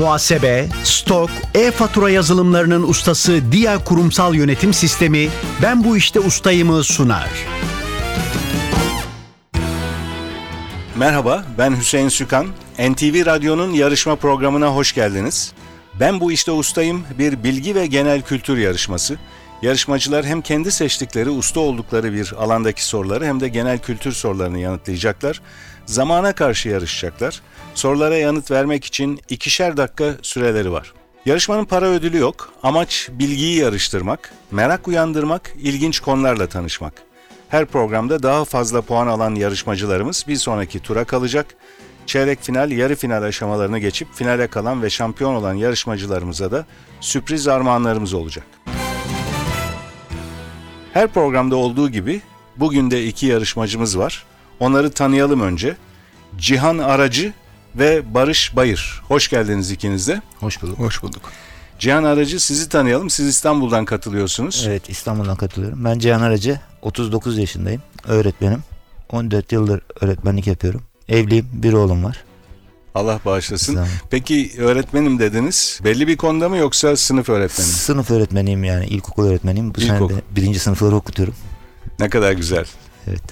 Muhasebe, stok, e-fatura yazılımlarının ustası Dia Kurumsal Yönetim Sistemi Ben Bu İşte Ustayım'ı sunar. Merhaba, ben Hüseyin Sükan. NTV Radyo'nun yarışma programına hoş geldiniz. Ben bu işte ustayım bir bilgi ve genel kültür yarışması. Yarışmacılar hem kendi seçtikleri, usta oldukları bir alandaki soruları hem de genel kültür sorularını yanıtlayacaklar. Zamana karşı yarışacaklar. Sorulara yanıt vermek için ikişer dakika süreleri var. Yarışmanın para ödülü yok. Amaç bilgiyi yarıştırmak, merak uyandırmak, ilginç konularla tanışmak. Her programda daha fazla puan alan yarışmacılarımız bir sonraki tura kalacak. Çeyrek final, yarı final aşamalarını geçip finale kalan ve şampiyon olan yarışmacılarımıza da sürpriz armağanlarımız olacak. Her programda olduğu gibi bugün de iki yarışmacımız var. Onları tanıyalım önce. Cihan Aracı ve Barış Bayır. Hoş geldiniz ikiniz de. Hoş bulduk. Hoş bulduk. Cihan Aracı sizi tanıyalım. Siz İstanbul'dan katılıyorsunuz. Evet İstanbul'dan katılıyorum. Ben Cihan Aracı. 39 yaşındayım. Öğretmenim. 14 yıldır öğretmenlik yapıyorum. Evliyim. Bir oğlum var. Allah bağışlasın. Olun. Peki öğretmenim dediniz. Belli bir konuda mı yoksa sınıf öğretmeni? mi? Sınıf öğretmeniyim yani. ilkokul öğretmeniyim. Bu sene İlkokul. de birinci sınıfları okutuyorum. Ne kadar güzel. Evet.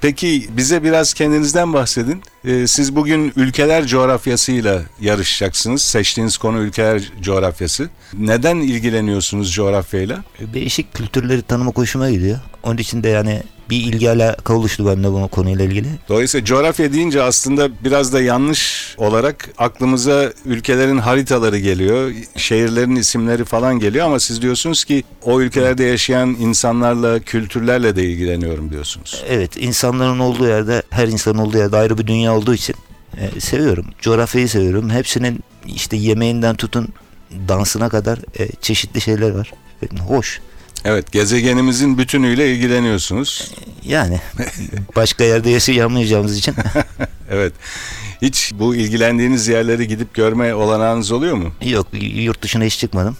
Peki bize biraz kendinizden bahsedin. Ee, siz bugün ülkeler coğrafyasıyla yarışacaksınız. Seçtiğiniz konu ülkeler coğrafyası. Neden ilgileniyorsunuz coğrafyayla? Değişik kültürleri tanımak hoşuma gidiyor. Onun için de yani bir ilgi alaka oluştu benimle bu konuyla ilgili. Dolayısıyla coğrafya deyince aslında biraz da yanlış olarak aklımıza ülkelerin haritaları geliyor, şehirlerin isimleri falan geliyor ama siz diyorsunuz ki o ülkelerde yaşayan insanlarla, kültürlerle de ilgileniyorum diyorsunuz. Evet insanların olduğu yerde her insanın olduğu yerde ayrı bir dünya olduğu için e, seviyorum. Coğrafyayı seviyorum. Hepsinin işte yemeğinden tutun dansına kadar e, çeşitli şeyler var. Hoş. Evet, gezegenimizin bütünüyle ilgileniyorsunuz. Yani başka yerde yaşayamayacağımız için Evet. Hiç bu ilgilendiğiniz yerleri gidip görme olanağınız oluyor mu? yok yurt dışına hiç çıkmadım.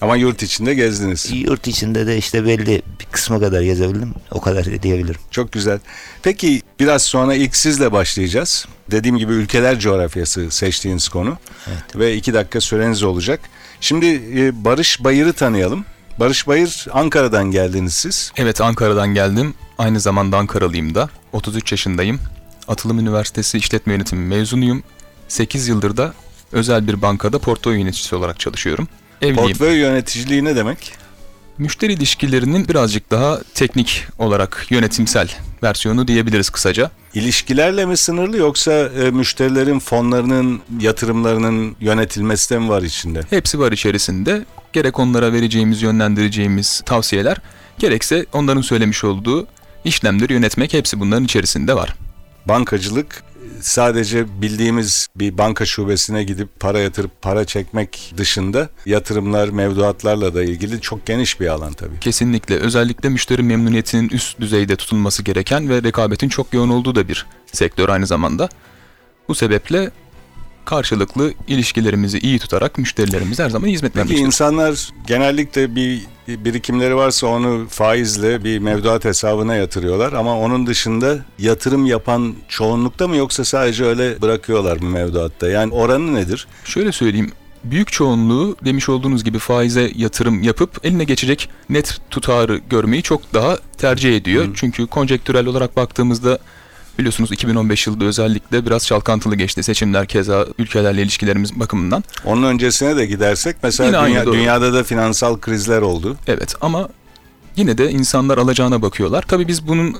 Ama yurt içinde gezdiniz. Yurt içinde de işte belli bir kısma kadar gezebildim. O kadar diyebilirim. Çok güzel. Peki biraz sonra ilk sizle başlayacağız. Dediğim gibi ülkeler coğrafyası seçtiğiniz konu. Evet. Ve iki dakika süreniz olacak. Şimdi e, Barış Bayır'ı tanıyalım. Barış Bayır Ankara'dan geldiniz siz. Evet Ankara'dan geldim. Aynı zamanda Ankaralıyım da. 33 yaşındayım. Atılım Üniversitesi İşletme Yönetimi mezunuyum. 8 yıldır da özel bir bankada portföy yöneticisi olarak çalışıyorum. Evliyim. Portföy yöneticiliği ne demek? Müşteri ilişkilerinin birazcık daha teknik olarak yönetimsel versiyonu diyebiliriz kısaca. İlişkilerle mi sınırlı yoksa e, müşterilerin fonlarının, yatırımlarının yönetilmesi de mi var içinde? Hepsi var içerisinde. Gerek onlara vereceğimiz, yönlendireceğimiz tavsiyeler, gerekse onların söylemiş olduğu işlemleri yönetmek hepsi bunların içerisinde var. Bankacılık sadece bildiğimiz bir banka şubesine gidip para yatırıp para çekmek dışında yatırımlar, mevduatlarla da ilgili çok geniş bir alan tabii. Kesinlikle özellikle müşteri memnuniyetinin üst düzeyde tutulması gereken ve rekabetin çok yoğun olduğu da bir sektör aynı zamanda. Bu sebeple karşılıklı ilişkilerimizi iyi tutarak müşterilerimize her zaman hizmet vermek Peki insanlar genellikle bir bir birikimleri varsa onu faizle bir mevduat hesabına yatırıyorlar ama onun dışında yatırım yapan çoğunlukta mı yoksa sadece öyle bırakıyorlar mı mevduatta? Yani oranı nedir? Şöyle söyleyeyim. Büyük çoğunluğu demiş olduğunuz gibi faize yatırım yapıp eline geçecek net tutarı görmeyi çok daha tercih ediyor. Hı. Çünkü konjektürel olarak baktığımızda biliyorsunuz 2015 yılında özellikle biraz çalkantılı geçti seçimler keza ülkelerle ilişkilerimiz bakımından. Onun öncesine de gidersek mesela dünya, doğru. dünyada da finansal krizler oldu. Evet ama yine de insanlar alacağına bakıyorlar. Tabii biz bunun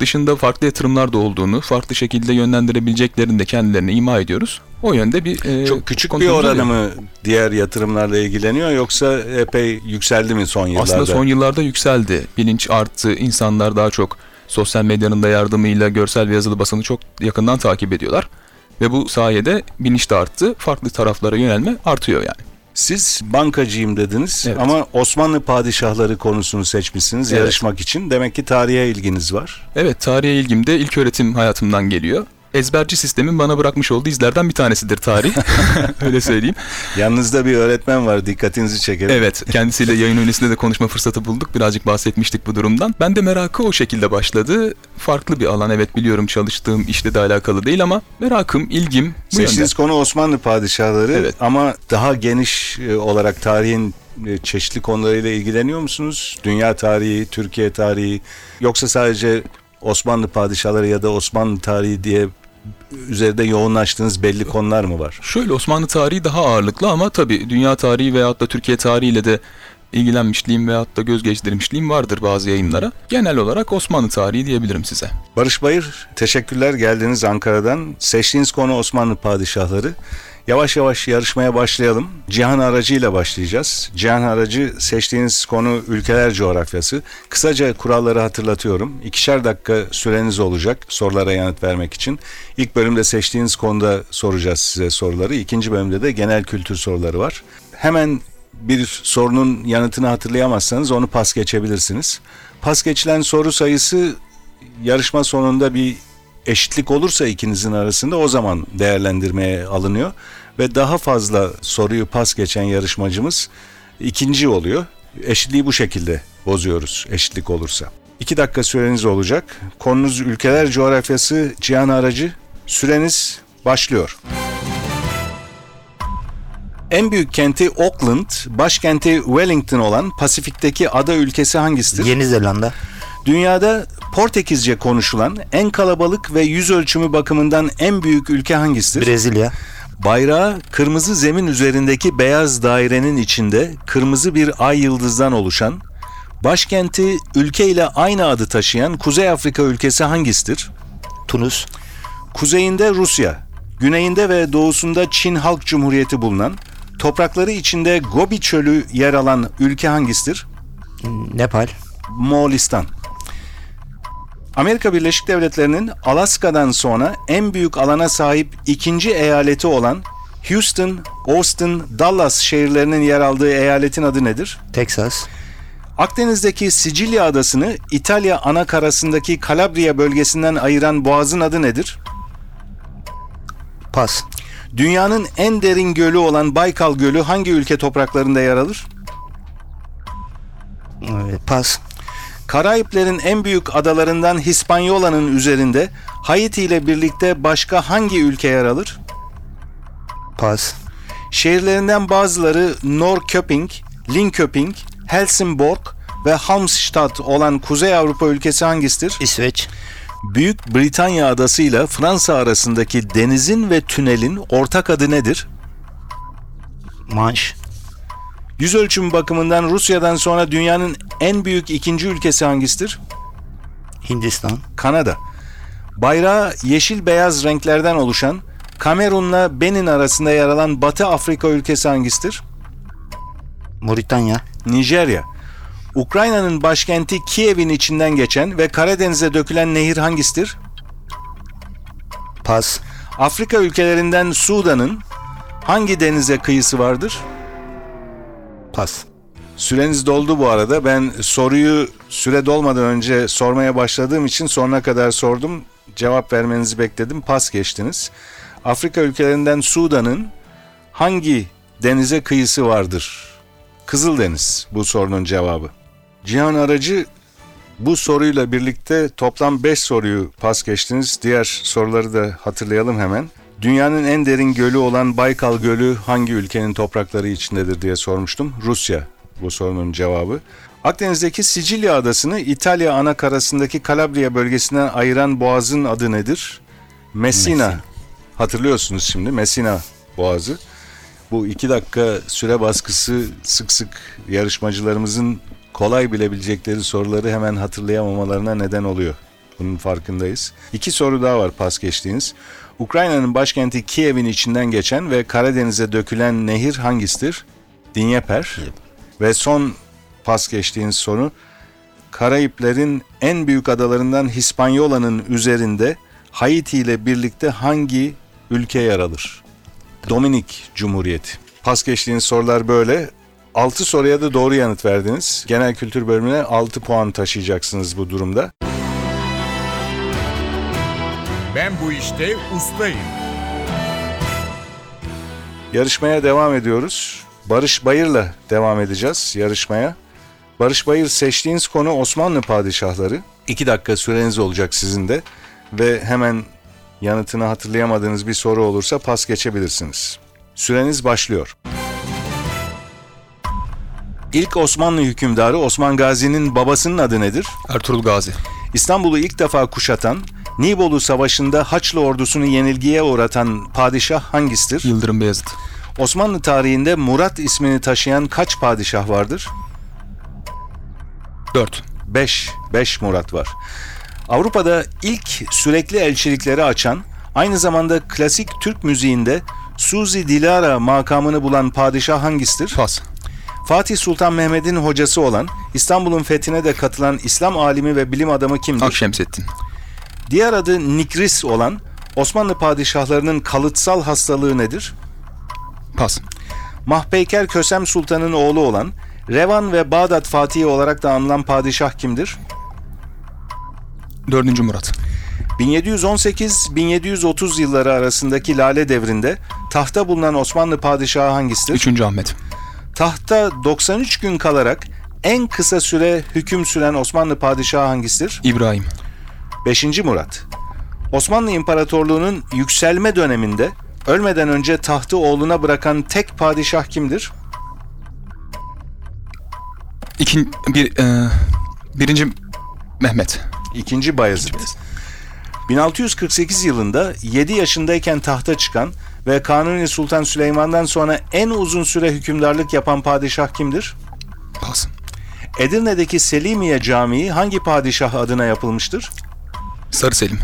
dışında farklı yatırımlar da olduğunu, farklı şekilde yönlendirebileceklerini de kendilerine ima ediyoruz. O yönde bir e, Çok küçük bir oranı oluyor. mı diğer yatırımlarla ilgileniyor yoksa epey yükseldi mi son yıllarda? Aslında son yıllarda yükseldi. Bilinç arttı. İnsanlar daha çok sosyal medyanın da yardımıyla görsel ve yazılı basını çok yakından takip ediyorlar. Ve bu sayede bilinç de arttı. Farklı taraflara yönelme artıyor yani. Siz bankacıyım dediniz Evet. ama Osmanlı padişahları konusunu seçmişsiniz Evet. yarışmak için. Demek ki tarihe ilginiz var. Evet tarihe ilgim de ilk öğretim hayatımdan geliyor. Ezberci sistemin bana bırakmış olduğu izlerden bir tanesidir tarih. Öyle söyleyeyim. Yanınızda bir öğretmen var dikkatinizi çekelim. Evet, kendisiyle yayın öncesinde de konuşma fırsatı bulduk. Birazcık bahsetmiştik bu durumdan. Ben de merakı o şekilde başladı. Farklı bir alan evet biliyorum çalıştığım işle de alakalı değil ama merakım, ilgim bu yönde. Seçtiğiniz konu Osmanlı padişahları Evet. ama daha geniş e, olarak tarihin e, çeşitli konularıyla ilgileniyor musunuz? Dünya tarihi, Türkiye tarihi yoksa sadece Osmanlı padişahları ya da Osmanlı tarihi diye üzerinde yoğunlaştığınız belli konular mı var? Şöyle Osmanlı tarihi daha ağırlıklı ama tabii dünya tarihi veyahut da Türkiye tarihiyle de ilgilenmişliğim veyahut da göz gezdirmişliğim vardır bazı yayınlara. Genel olarak Osmanlı tarihi diyebilirim size. Barış Bayır, teşekkürler geldiniz Ankara'dan. Seçtiğiniz konu Osmanlı padişahları. Yavaş yavaş yarışmaya başlayalım. Cihan aracıyla başlayacağız. Cihan aracı seçtiğiniz konu ülkeler coğrafyası. Kısaca kuralları hatırlatıyorum. İkişer dakika süreniz olacak sorulara yanıt vermek için. İlk bölümde seçtiğiniz konuda soracağız size soruları. İkinci bölümde de genel kültür soruları var. Hemen bir sorunun yanıtını hatırlayamazsanız onu pas geçebilirsiniz. Pas geçilen soru sayısı yarışma sonunda bir eşitlik olursa ikinizin arasında o zaman değerlendirmeye alınıyor ve daha fazla soruyu pas geçen yarışmacımız ikinci oluyor. Eşitliği bu şekilde bozuyoruz eşitlik olursa. İki dakika süreniz olacak. Konunuz ülkeler coğrafyası Cihan Aracı. Süreniz başlıyor. En büyük kenti Auckland, başkenti Wellington olan Pasifik'teki ada ülkesi hangisidir? Yeni Zelanda, Dünyada Portekizce konuşulan en kalabalık ve yüz ölçümü bakımından en büyük ülke hangisidir? Brezilya, Bayrağı kırmızı zemin üzerindeki beyaz dairenin içinde kırmızı bir ay yıldızdan oluşan, başkenti ülke ile aynı adı taşıyan Kuzey Afrika ülkesi hangisidir? Tunus, Kuzeyinde Rusya, güneyinde ve doğusunda Çin Halk Cumhuriyeti bulunan, toprakları içinde Gobi Çölü yer alan ülke hangisidir? Nepal, Moğolistan. Amerika Birleşik Devletleri'nin Alaska'dan sonra en büyük alana sahip ikinci eyaleti olan Houston, Austin, Dallas şehirlerinin yer aldığı eyaletin adı nedir? Teksas, Akdeniz'deki Sicilya adasını İtalya ana karasındaki Calabria bölgesinden ayıran boğazın adı nedir? Pas, Dünyanın en derin gölü olan Baykal Gölü hangi ülke topraklarında yer alır? e, Pas, Karayiplerin en büyük adalarından Hispanyola'nın üzerinde Haiti ile birlikte başka hangi ülke yer alır? Pas, Şehirlerinden bazıları Norrköping, Linköping, Helsingborg ve Halmstad olan Kuzey Avrupa ülkesi hangisidir? İsveç, Büyük Britanya adası ile Fransa arasındaki denizin ve tünelin ortak adı nedir? Manş, Yüz ölçümü bakımından Rusya'dan sonra dünyanın en büyük ikinci ülkesi hangisidir? Hindistan, Kanada. Bayrağı yeşil beyaz renklerden oluşan Kamerun'la Benin arasında yer alan Batı Afrika ülkesi hangisidir? Moritanya, Nijerya. Ukrayna'nın başkenti Kiev'in içinden geçen ve Karadeniz'e dökülen nehir hangisidir? Pas, Afrika ülkelerinden Sudan'ın hangi denize kıyısı vardır? Pas, Süreniz doldu bu arada. Ben soruyu süre dolmadan önce sormaya başladığım için sonuna kadar sordum. Cevap vermenizi bekledim. Pas geçtiniz. Afrika ülkelerinden Sudan'ın hangi denize kıyısı vardır? Kızıldeniz bu sorunun cevabı. Cihan Aracı bu soruyla birlikte toplam 5 soruyu pas geçtiniz. Diğer soruları da hatırlayalım hemen. Dünyanın en derin gölü olan Baykal Gölü hangi ülkenin toprakları içindedir diye sormuştum. Rusya bu sorunun cevabı. Akdeniz'deki Sicilya adasını İtalya ana karasındaki Calabria bölgesinden ayıran boğazın adı nedir? Messina. Messina. Hatırlıyorsunuz şimdi Messina boğazı. Bu iki dakika süre baskısı sık sık yarışmacılarımızın kolay bilebilecekleri soruları hemen hatırlayamamalarına neden oluyor. Bunun farkındayız. İki soru daha var pas geçtiğiniz. Ukrayna'nın başkenti Kiev'in içinden geçen ve Karadeniz'e dökülen nehir hangisidir? Dinyeper. Ve son pas geçtiğiniz soru. Karayiplerin en büyük adalarından Hispanyola'nın üzerinde Haiti ile birlikte hangi ülke yer alır? Dominik Cumhuriyeti. Pas geçtiğiniz sorular böyle. 6 soruya da doğru yanıt verdiniz. Genel kültür bölümüne 6 puan taşıyacaksınız bu durumda. Ben bu işte ustayım. Yarışmaya devam ediyoruz. Barış Bayır'la devam edeceğiz yarışmaya. Barış Bayır seçtiğiniz konu Osmanlı padişahları. İki dakika süreniz olacak sizin de. Ve hemen yanıtını hatırlayamadığınız bir soru olursa pas geçebilirsiniz. Süreniz başlıyor. İlk Osmanlı hükümdarı Osman Gazi'nin babasının adı nedir? Ertuğrul Gazi. İstanbul'u ilk defa kuşatan, Nibolu Savaşı'nda Haçlı ordusunu yenilgiye uğratan padişah hangisidir? Yıldırım Beyazıt. Osmanlı tarihinde Murat ismini taşıyan kaç padişah vardır? 4. 5. 5 Murat var. Avrupa'da ilk sürekli elçilikleri açan, aynı zamanda klasik Türk müziğinde Suzi Dilara makamını bulan padişah hangisidir? Pas. Fatih Sultan Mehmet'in hocası olan, İstanbul'un fethine de katılan İslam alimi ve bilim adamı kimdir? Akşemseddin. Diğer adı Nikris olan Osmanlı padişahlarının kalıtsal hastalığı nedir? Pas. Mahpeyker Kösem Sultan'ın oğlu olan Revan ve Bağdat Fatihi olarak da anılan padişah kimdir? 4. Murat. 1718-1730 yılları arasındaki Lale devrinde tahta bulunan Osmanlı padişahı hangisidir? 3. Ahmet. Tahta 93 gün kalarak en kısa süre hüküm süren Osmanlı padişahı hangisidir? İbrahim. 5. Murat. Osmanlı İmparatorluğu'nun yükselme döneminde ölmeden önce tahtı oğluna bırakan tek padişah kimdir? İkin, bir, e, birinci Mehmet. İkinci Bayezid. 1648 yılında 7 yaşındayken tahta çıkan ve Kanuni Sultan Süleyman'dan sonra en uzun süre hükümdarlık yapan padişah kimdir? Pas. Edirne'deki Selimiye Camii hangi padişah adına yapılmıştır? Sarı Selim.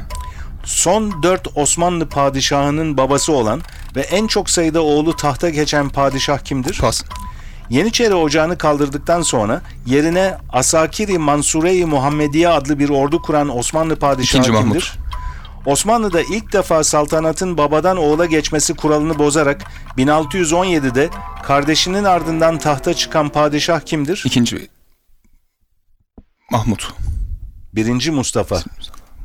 Son 4 Osmanlı padişahının babası olan ve en çok sayıda oğlu tahta geçen padişah kimdir? Pas. Yeniçeri Ocağı'nı kaldırdıktan sonra yerine Asakiri Mansure-i Muhammediye adlı bir ordu kuran Osmanlı padişahı İkinci kimdir? Mahmut. Osmanlı'da ilk defa saltanatın babadan oğula geçmesi kuralını bozarak 1617'de kardeşinin ardından tahta çıkan padişah kimdir? İkinci Mahmut. Birinci Mustafa.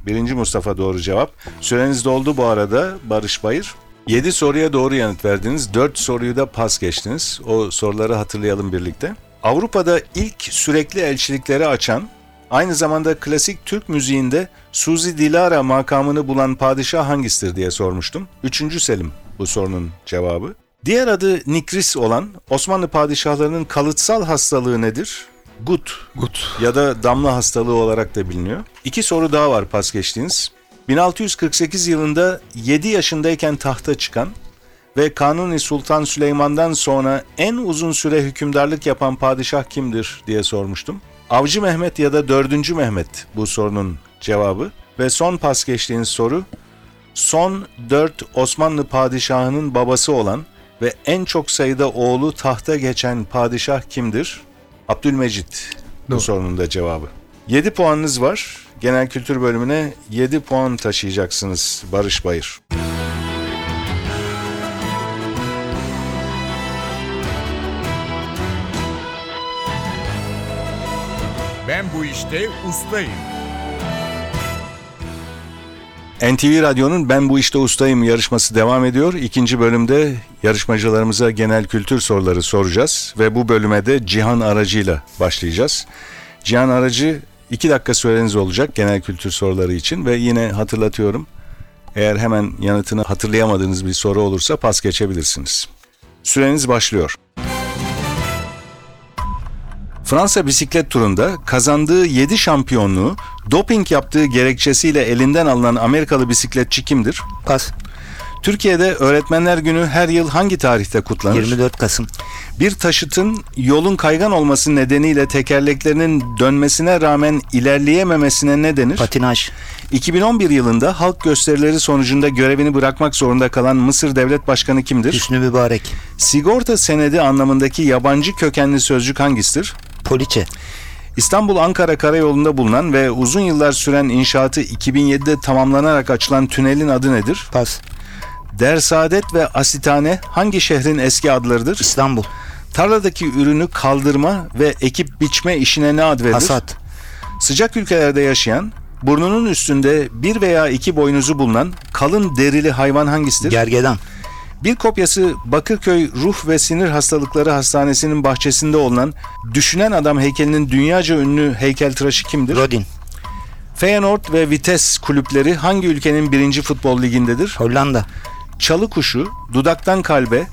Birinci Mustafa doğru cevap. Süreniz doldu bu arada Barış Bayır. 7 soruya doğru yanıt verdiniz. 4 soruyu da pas geçtiniz. O soruları hatırlayalım birlikte. Avrupa'da ilk sürekli elçilikleri açan, aynı zamanda klasik Türk müziğinde Suzi Dilara makamını bulan padişah hangisidir diye sormuştum. 3. Selim bu sorunun cevabı. Diğer adı Nikris olan Osmanlı padişahlarının kalıtsal hastalığı nedir? Gut Gut. ya da damla hastalığı olarak da biliniyor. İki soru daha var pas geçtiğiniz. 1648 yılında 7 yaşındayken tahta çıkan ve Kanuni Sultan Süleyman'dan sonra en uzun süre hükümdarlık yapan padişah kimdir diye sormuştum. Avcı Mehmet ya da 4. Mehmet bu sorunun cevabı. Ve son pas geçtiğiniz soru son 4 Osmanlı padişahının babası olan ve en çok sayıda oğlu tahta geçen padişah kimdir? Abdülmecit bu Doğru. sorunun da cevabı. 7 puanınız var. Genel kültür bölümüne 7 puan taşıyacaksınız Barış Bayır. Ben bu işte ustayım. NTV Radyo'nun Ben Bu İşte Ustayım yarışması devam ediyor. İkinci bölümde yarışmacılarımıza genel kültür soruları soracağız. Ve bu bölüme de Cihan Aracı'yla başlayacağız. Cihan Aracı 2 dakika süreniz olacak genel kültür soruları için. Ve yine hatırlatıyorum. Eğer hemen yanıtını hatırlayamadığınız bir soru olursa pas geçebilirsiniz. Süreniz başlıyor. Fransa bisiklet turunda kazandığı 7 şampiyonluğu doping yaptığı gerekçesiyle elinden alınan Amerikalı bisikletçi kimdir? Pas. Türkiye'de Öğretmenler Günü her yıl hangi tarihte kutlanır? 24 Kasım. Bir taşıtın yolun kaygan olması nedeniyle tekerleklerinin dönmesine rağmen ilerleyememesine ne denir? Patinaj. 2011 yılında halk gösterileri sonucunda görevini bırakmak zorunda kalan Mısır Devlet Başkanı kimdir? Hüsnü Mübarek. Sigorta senedi anlamındaki yabancı kökenli sözcük hangisidir? Poliçe. İstanbul-Ankara Karayolu'nda bulunan ve uzun yıllar süren inşaatı 2007'de tamamlanarak açılan tünelin adı nedir? Pas. Dersaadet ve Asitane hangi şehrin eski adlarıdır? İstanbul. Tarladaki ürünü kaldırma ve ekip biçme işine ne ad verilir? Hasat. Sıcak ülkelerde yaşayan, Burnunun üstünde bir veya iki boynuzu bulunan kalın derili hayvan hangisidir? Gergedan. Bir kopyası Bakırköy Ruh ve Sinir Hastalıkları Hastanesi'nin bahçesinde olunan Düşünen Adam heykelinin dünyaca ünlü heykeltıraşı kimdir? Rodin. Feyenoord ve Vitesse kulüpleri hangi ülkenin birinci futbol ligindedir? Hollanda. Çalı Kuşu, Dudaktan Kalbe,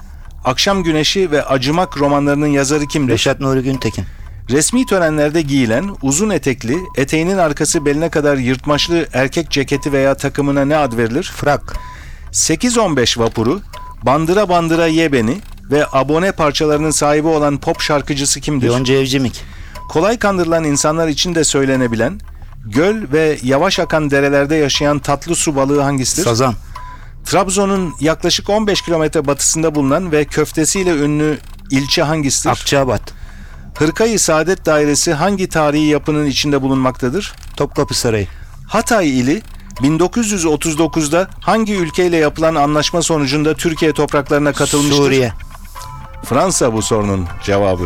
Akşam Güneşi ve Acımak romanlarının yazarı kimdir? Reşat Nuri Güntekin. Resmi törenlerde giyilen uzun etekli, eteğinin arkası beline kadar yırtmaçlı erkek ceketi veya takımına ne ad verilir? Frak. 8-15 vapuru, Bandıra Bandıra Ye Beni ve abone parçalarının sahibi olan pop şarkıcısı kimdir? Yonca Evcimik. Kolay kandırılan insanlar için de söylenebilen, göl ve yavaş akan derelerde yaşayan tatlı su balığı hangisidir? Sazan. Trabzon'un yaklaşık 15 kilometre batısında bulunan ve köftesiyle ünlü ilçe hangisidir? Akçaabat. Hırkayı Saadet Dairesi hangi tarihi yapının içinde bulunmaktadır? Topkapı Sarayı. Hatay ili 1939'da hangi ülkeyle yapılan anlaşma sonucunda Türkiye topraklarına katılmıştır? Suriye. Fransa bu sorunun cevabı.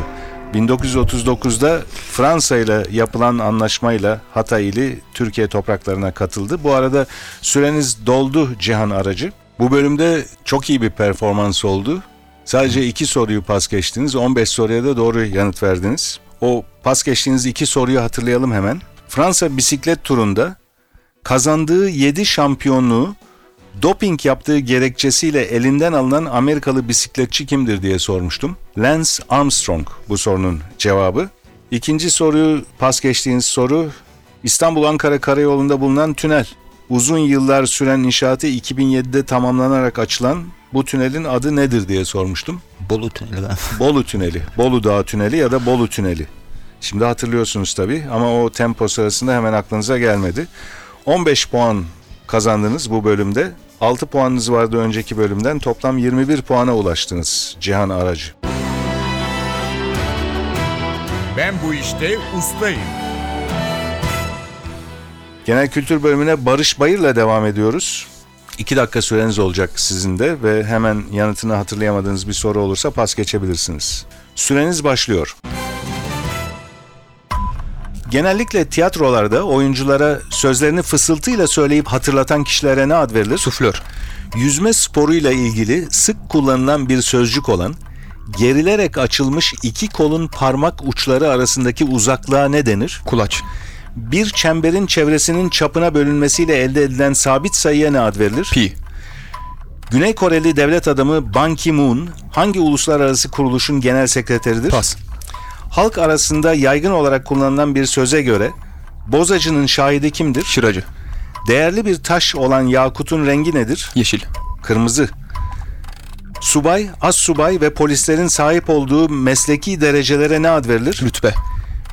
1939'da Fransa ile yapılan anlaşmayla Hatay ili Türkiye topraklarına katıldı. Bu arada süreniz doldu Cihan Aracı. Bu bölümde çok iyi bir performans oldu. Sadece iki soruyu pas geçtiniz. 15 soruya da doğru yanıt verdiniz. O pas geçtiğiniz iki soruyu hatırlayalım hemen. Fransa bisiklet turunda kazandığı 7 şampiyonluğu doping yaptığı gerekçesiyle elinden alınan Amerikalı bisikletçi kimdir diye sormuştum. Lance Armstrong bu sorunun cevabı. İkinci soruyu pas geçtiğiniz soru İstanbul-Ankara Karayolu'nda bulunan tünel. Uzun yıllar süren inşaatı 2007'de tamamlanarak açılan bu tünelin adı nedir diye sormuştum. Bolu Tüneli. ben. Bolu Tüneli, Bolu Dağı Tüneli ya da Bolu Tüneli. Şimdi hatırlıyorsunuz tabii ama o tempo sırasında hemen aklınıza gelmedi. 15 puan kazandınız bu bölümde. 6 puanınız vardı önceki bölümden. Toplam 21 puana ulaştınız Cihan Aracı. Ben bu işte ustayım. Genel kültür bölümüne Barış Bayır'la devam ediyoruz. 2 dakika süreniz olacak sizin de ve hemen yanıtını hatırlayamadığınız bir soru olursa pas geçebilirsiniz. Süreniz başlıyor. Genellikle tiyatrolarda oyunculara sözlerini fısıltıyla söyleyip hatırlatan kişilere ne ad verilir? Suflör. Yüzme sporuyla ilgili sık kullanılan bir sözcük olan gerilerek açılmış iki kolun parmak uçları arasındaki uzaklığa ne denir? Kulaç. Bir çemberin çevresinin çapına bölünmesiyle elde edilen sabit sayıya ne ad verilir? Pi. Güney Koreli devlet adamı Ban Ki-moon hangi uluslararası kuruluşun genel sekreteridir? Pas. Halk arasında yaygın olarak kullanılan bir söze göre bozacının şahidi kimdir? Şıracı. Değerli bir taş olan yakutun rengi nedir? Yeşil. Kırmızı. Subay, az subay ve polislerin sahip olduğu mesleki derecelere ne ad verilir? Rütbe.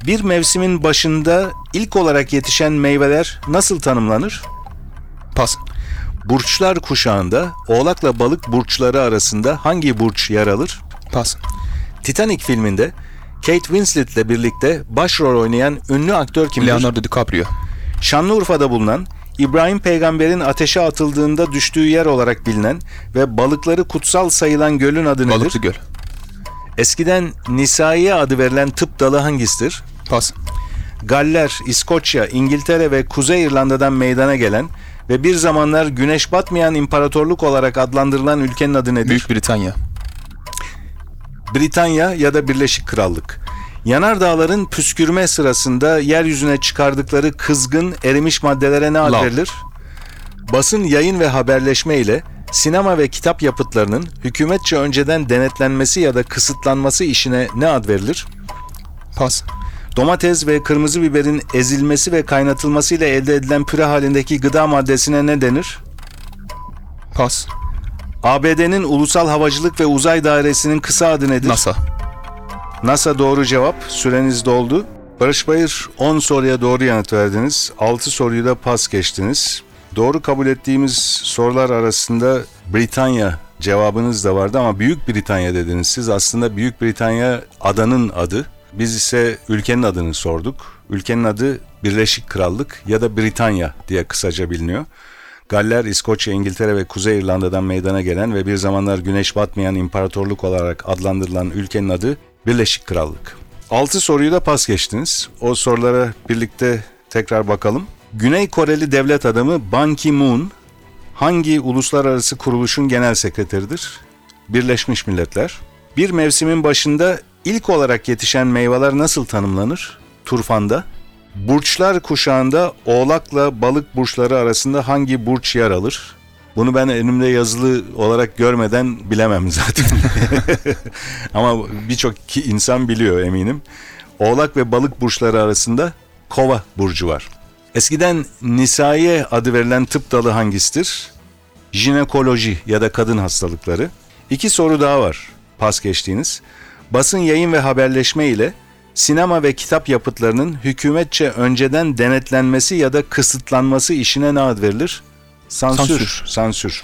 Bir mevsimin başında ilk olarak yetişen meyveler nasıl tanımlanır? Pas. Burçlar kuşağında Oğlak'la Balık burçları arasında hangi burç yer alır? Pas. Titanic filminde Kate Winslet'le birlikte başrol oynayan ünlü aktör kimdir? Leonardo DiCaprio. Şanlıurfa'da bulunan İbrahim peygamberin ateşe atıldığında düştüğü yer olarak bilinen ve balıkları kutsal sayılan gölün adı nedir? Balıklı Göl. Eskiden Nisaiye adı verilen tıp dalı hangisidir? Pas. Galler, İskoçya, İngiltere ve Kuzey İrlanda'dan meydana gelen ve bir zamanlar güneş batmayan imparatorluk olarak adlandırılan ülkenin adı nedir? Büyük Britanya. Britanya ya da Birleşik Krallık. Yanardağların püskürme sırasında yeryüzüne çıkardıkları kızgın erimiş maddelere ne ad verilir? Basın, yayın ve haberleşme ile sinema ve kitap yapıtlarının hükümetçe önceden denetlenmesi ya da kısıtlanması işine ne ad verilir? Pas. Domates ve kırmızı biberin ezilmesi ve kaynatılması ile elde edilen püre halindeki gıda maddesine ne denir? Pas. ABD'nin Ulusal Havacılık ve Uzay Dairesi'nin kısa adı nedir? NASA. NASA doğru cevap. Süreniz doldu. Barış Bayır 10 soruya doğru yanıt verdiniz. 6 soruyu da pas geçtiniz. Doğru kabul ettiğimiz sorular arasında Britanya cevabınız da vardı ama Büyük Britanya dediniz. Siz aslında Büyük Britanya adanın adı. Biz ise ülkenin adını sorduk. Ülkenin adı Birleşik Krallık ya da Britanya diye kısaca biliniyor. Galler, İskoçya, İngiltere ve Kuzey İrlanda'dan meydana gelen ve bir zamanlar güneş batmayan imparatorluk olarak adlandırılan ülkenin adı Birleşik Krallık. 6 soruyu da pas geçtiniz. O sorulara birlikte tekrar bakalım. Güney Koreli devlet adamı Ban Ki-moon hangi uluslararası kuruluşun genel sekreteridir? Birleşmiş Milletler. Bir mevsimin başında ilk olarak yetişen meyveler nasıl tanımlanır? Turfanda. Burçlar kuşağında oğlakla balık burçları arasında hangi burç yer alır? Bunu ben önümde yazılı olarak görmeden bilemem zaten. Ama birçok insan biliyor eminim. Oğlak ve balık burçları arasında kova burcu var. Eskiden nisaiye adı verilen tıp dalı hangisidir? Jinekoloji ya da kadın hastalıkları. İki soru daha var pas geçtiğiniz. Basın yayın ve haberleşme ile sinema ve kitap yapıtlarının hükümetçe önceden denetlenmesi ya da kısıtlanması işine ne ad verilir? Sansür. Sansür. Sansür.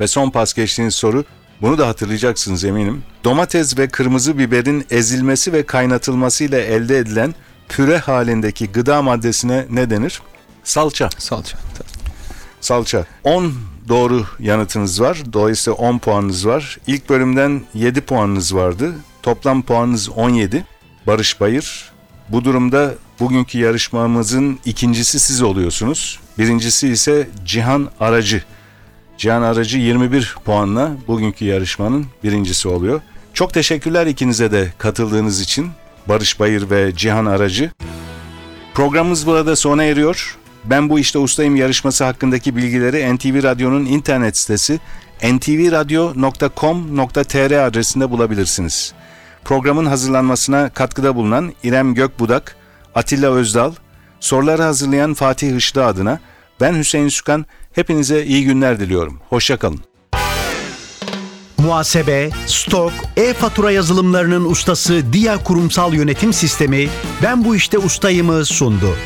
Ve son pas geçtiğiniz soru, bunu da hatırlayacaksınız eminim. Domates ve kırmızı biberin ezilmesi ve kaynatılması ile elde edilen püre halindeki gıda maddesine ne denir? Salça. Salça. Salça. 10 doğru yanıtınız var. Dolayısıyla 10 puanınız var. İlk bölümden 7 puanınız vardı. Toplam puanınız 17. Barış Bayır. Bu durumda bugünkü yarışmamızın ikincisi siz oluyorsunuz. Birincisi ise Cihan Aracı. Cihan Aracı 21 puanla bugünkü yarışmanın birincisi oluyor. Çok teşekkürler ikinize de katıldığınız için. Barış Bayır ve Cihan Aracı. Programımız burada sona eriyor. Ben bu işte ustayım yarışması hakkındaki bilgileri NTV Radyo'nun internet sitesi ntvradio.com.tr adresinde bulabilirsiniz. Programın hazırlanmasına katkıda bulunan İrem Gökbudak, Atilla Özdal, soruları hazırlayan Fatih Işlı adına ben Hüseyin Sükan hepinize iyi günler diliyorum. Hoşçakalın. Muhasebe, stok, e-fatura yazılımlarının ustası Dia Kurumsal Yönetim Sistemi Ben bu işte ustayımı sundu.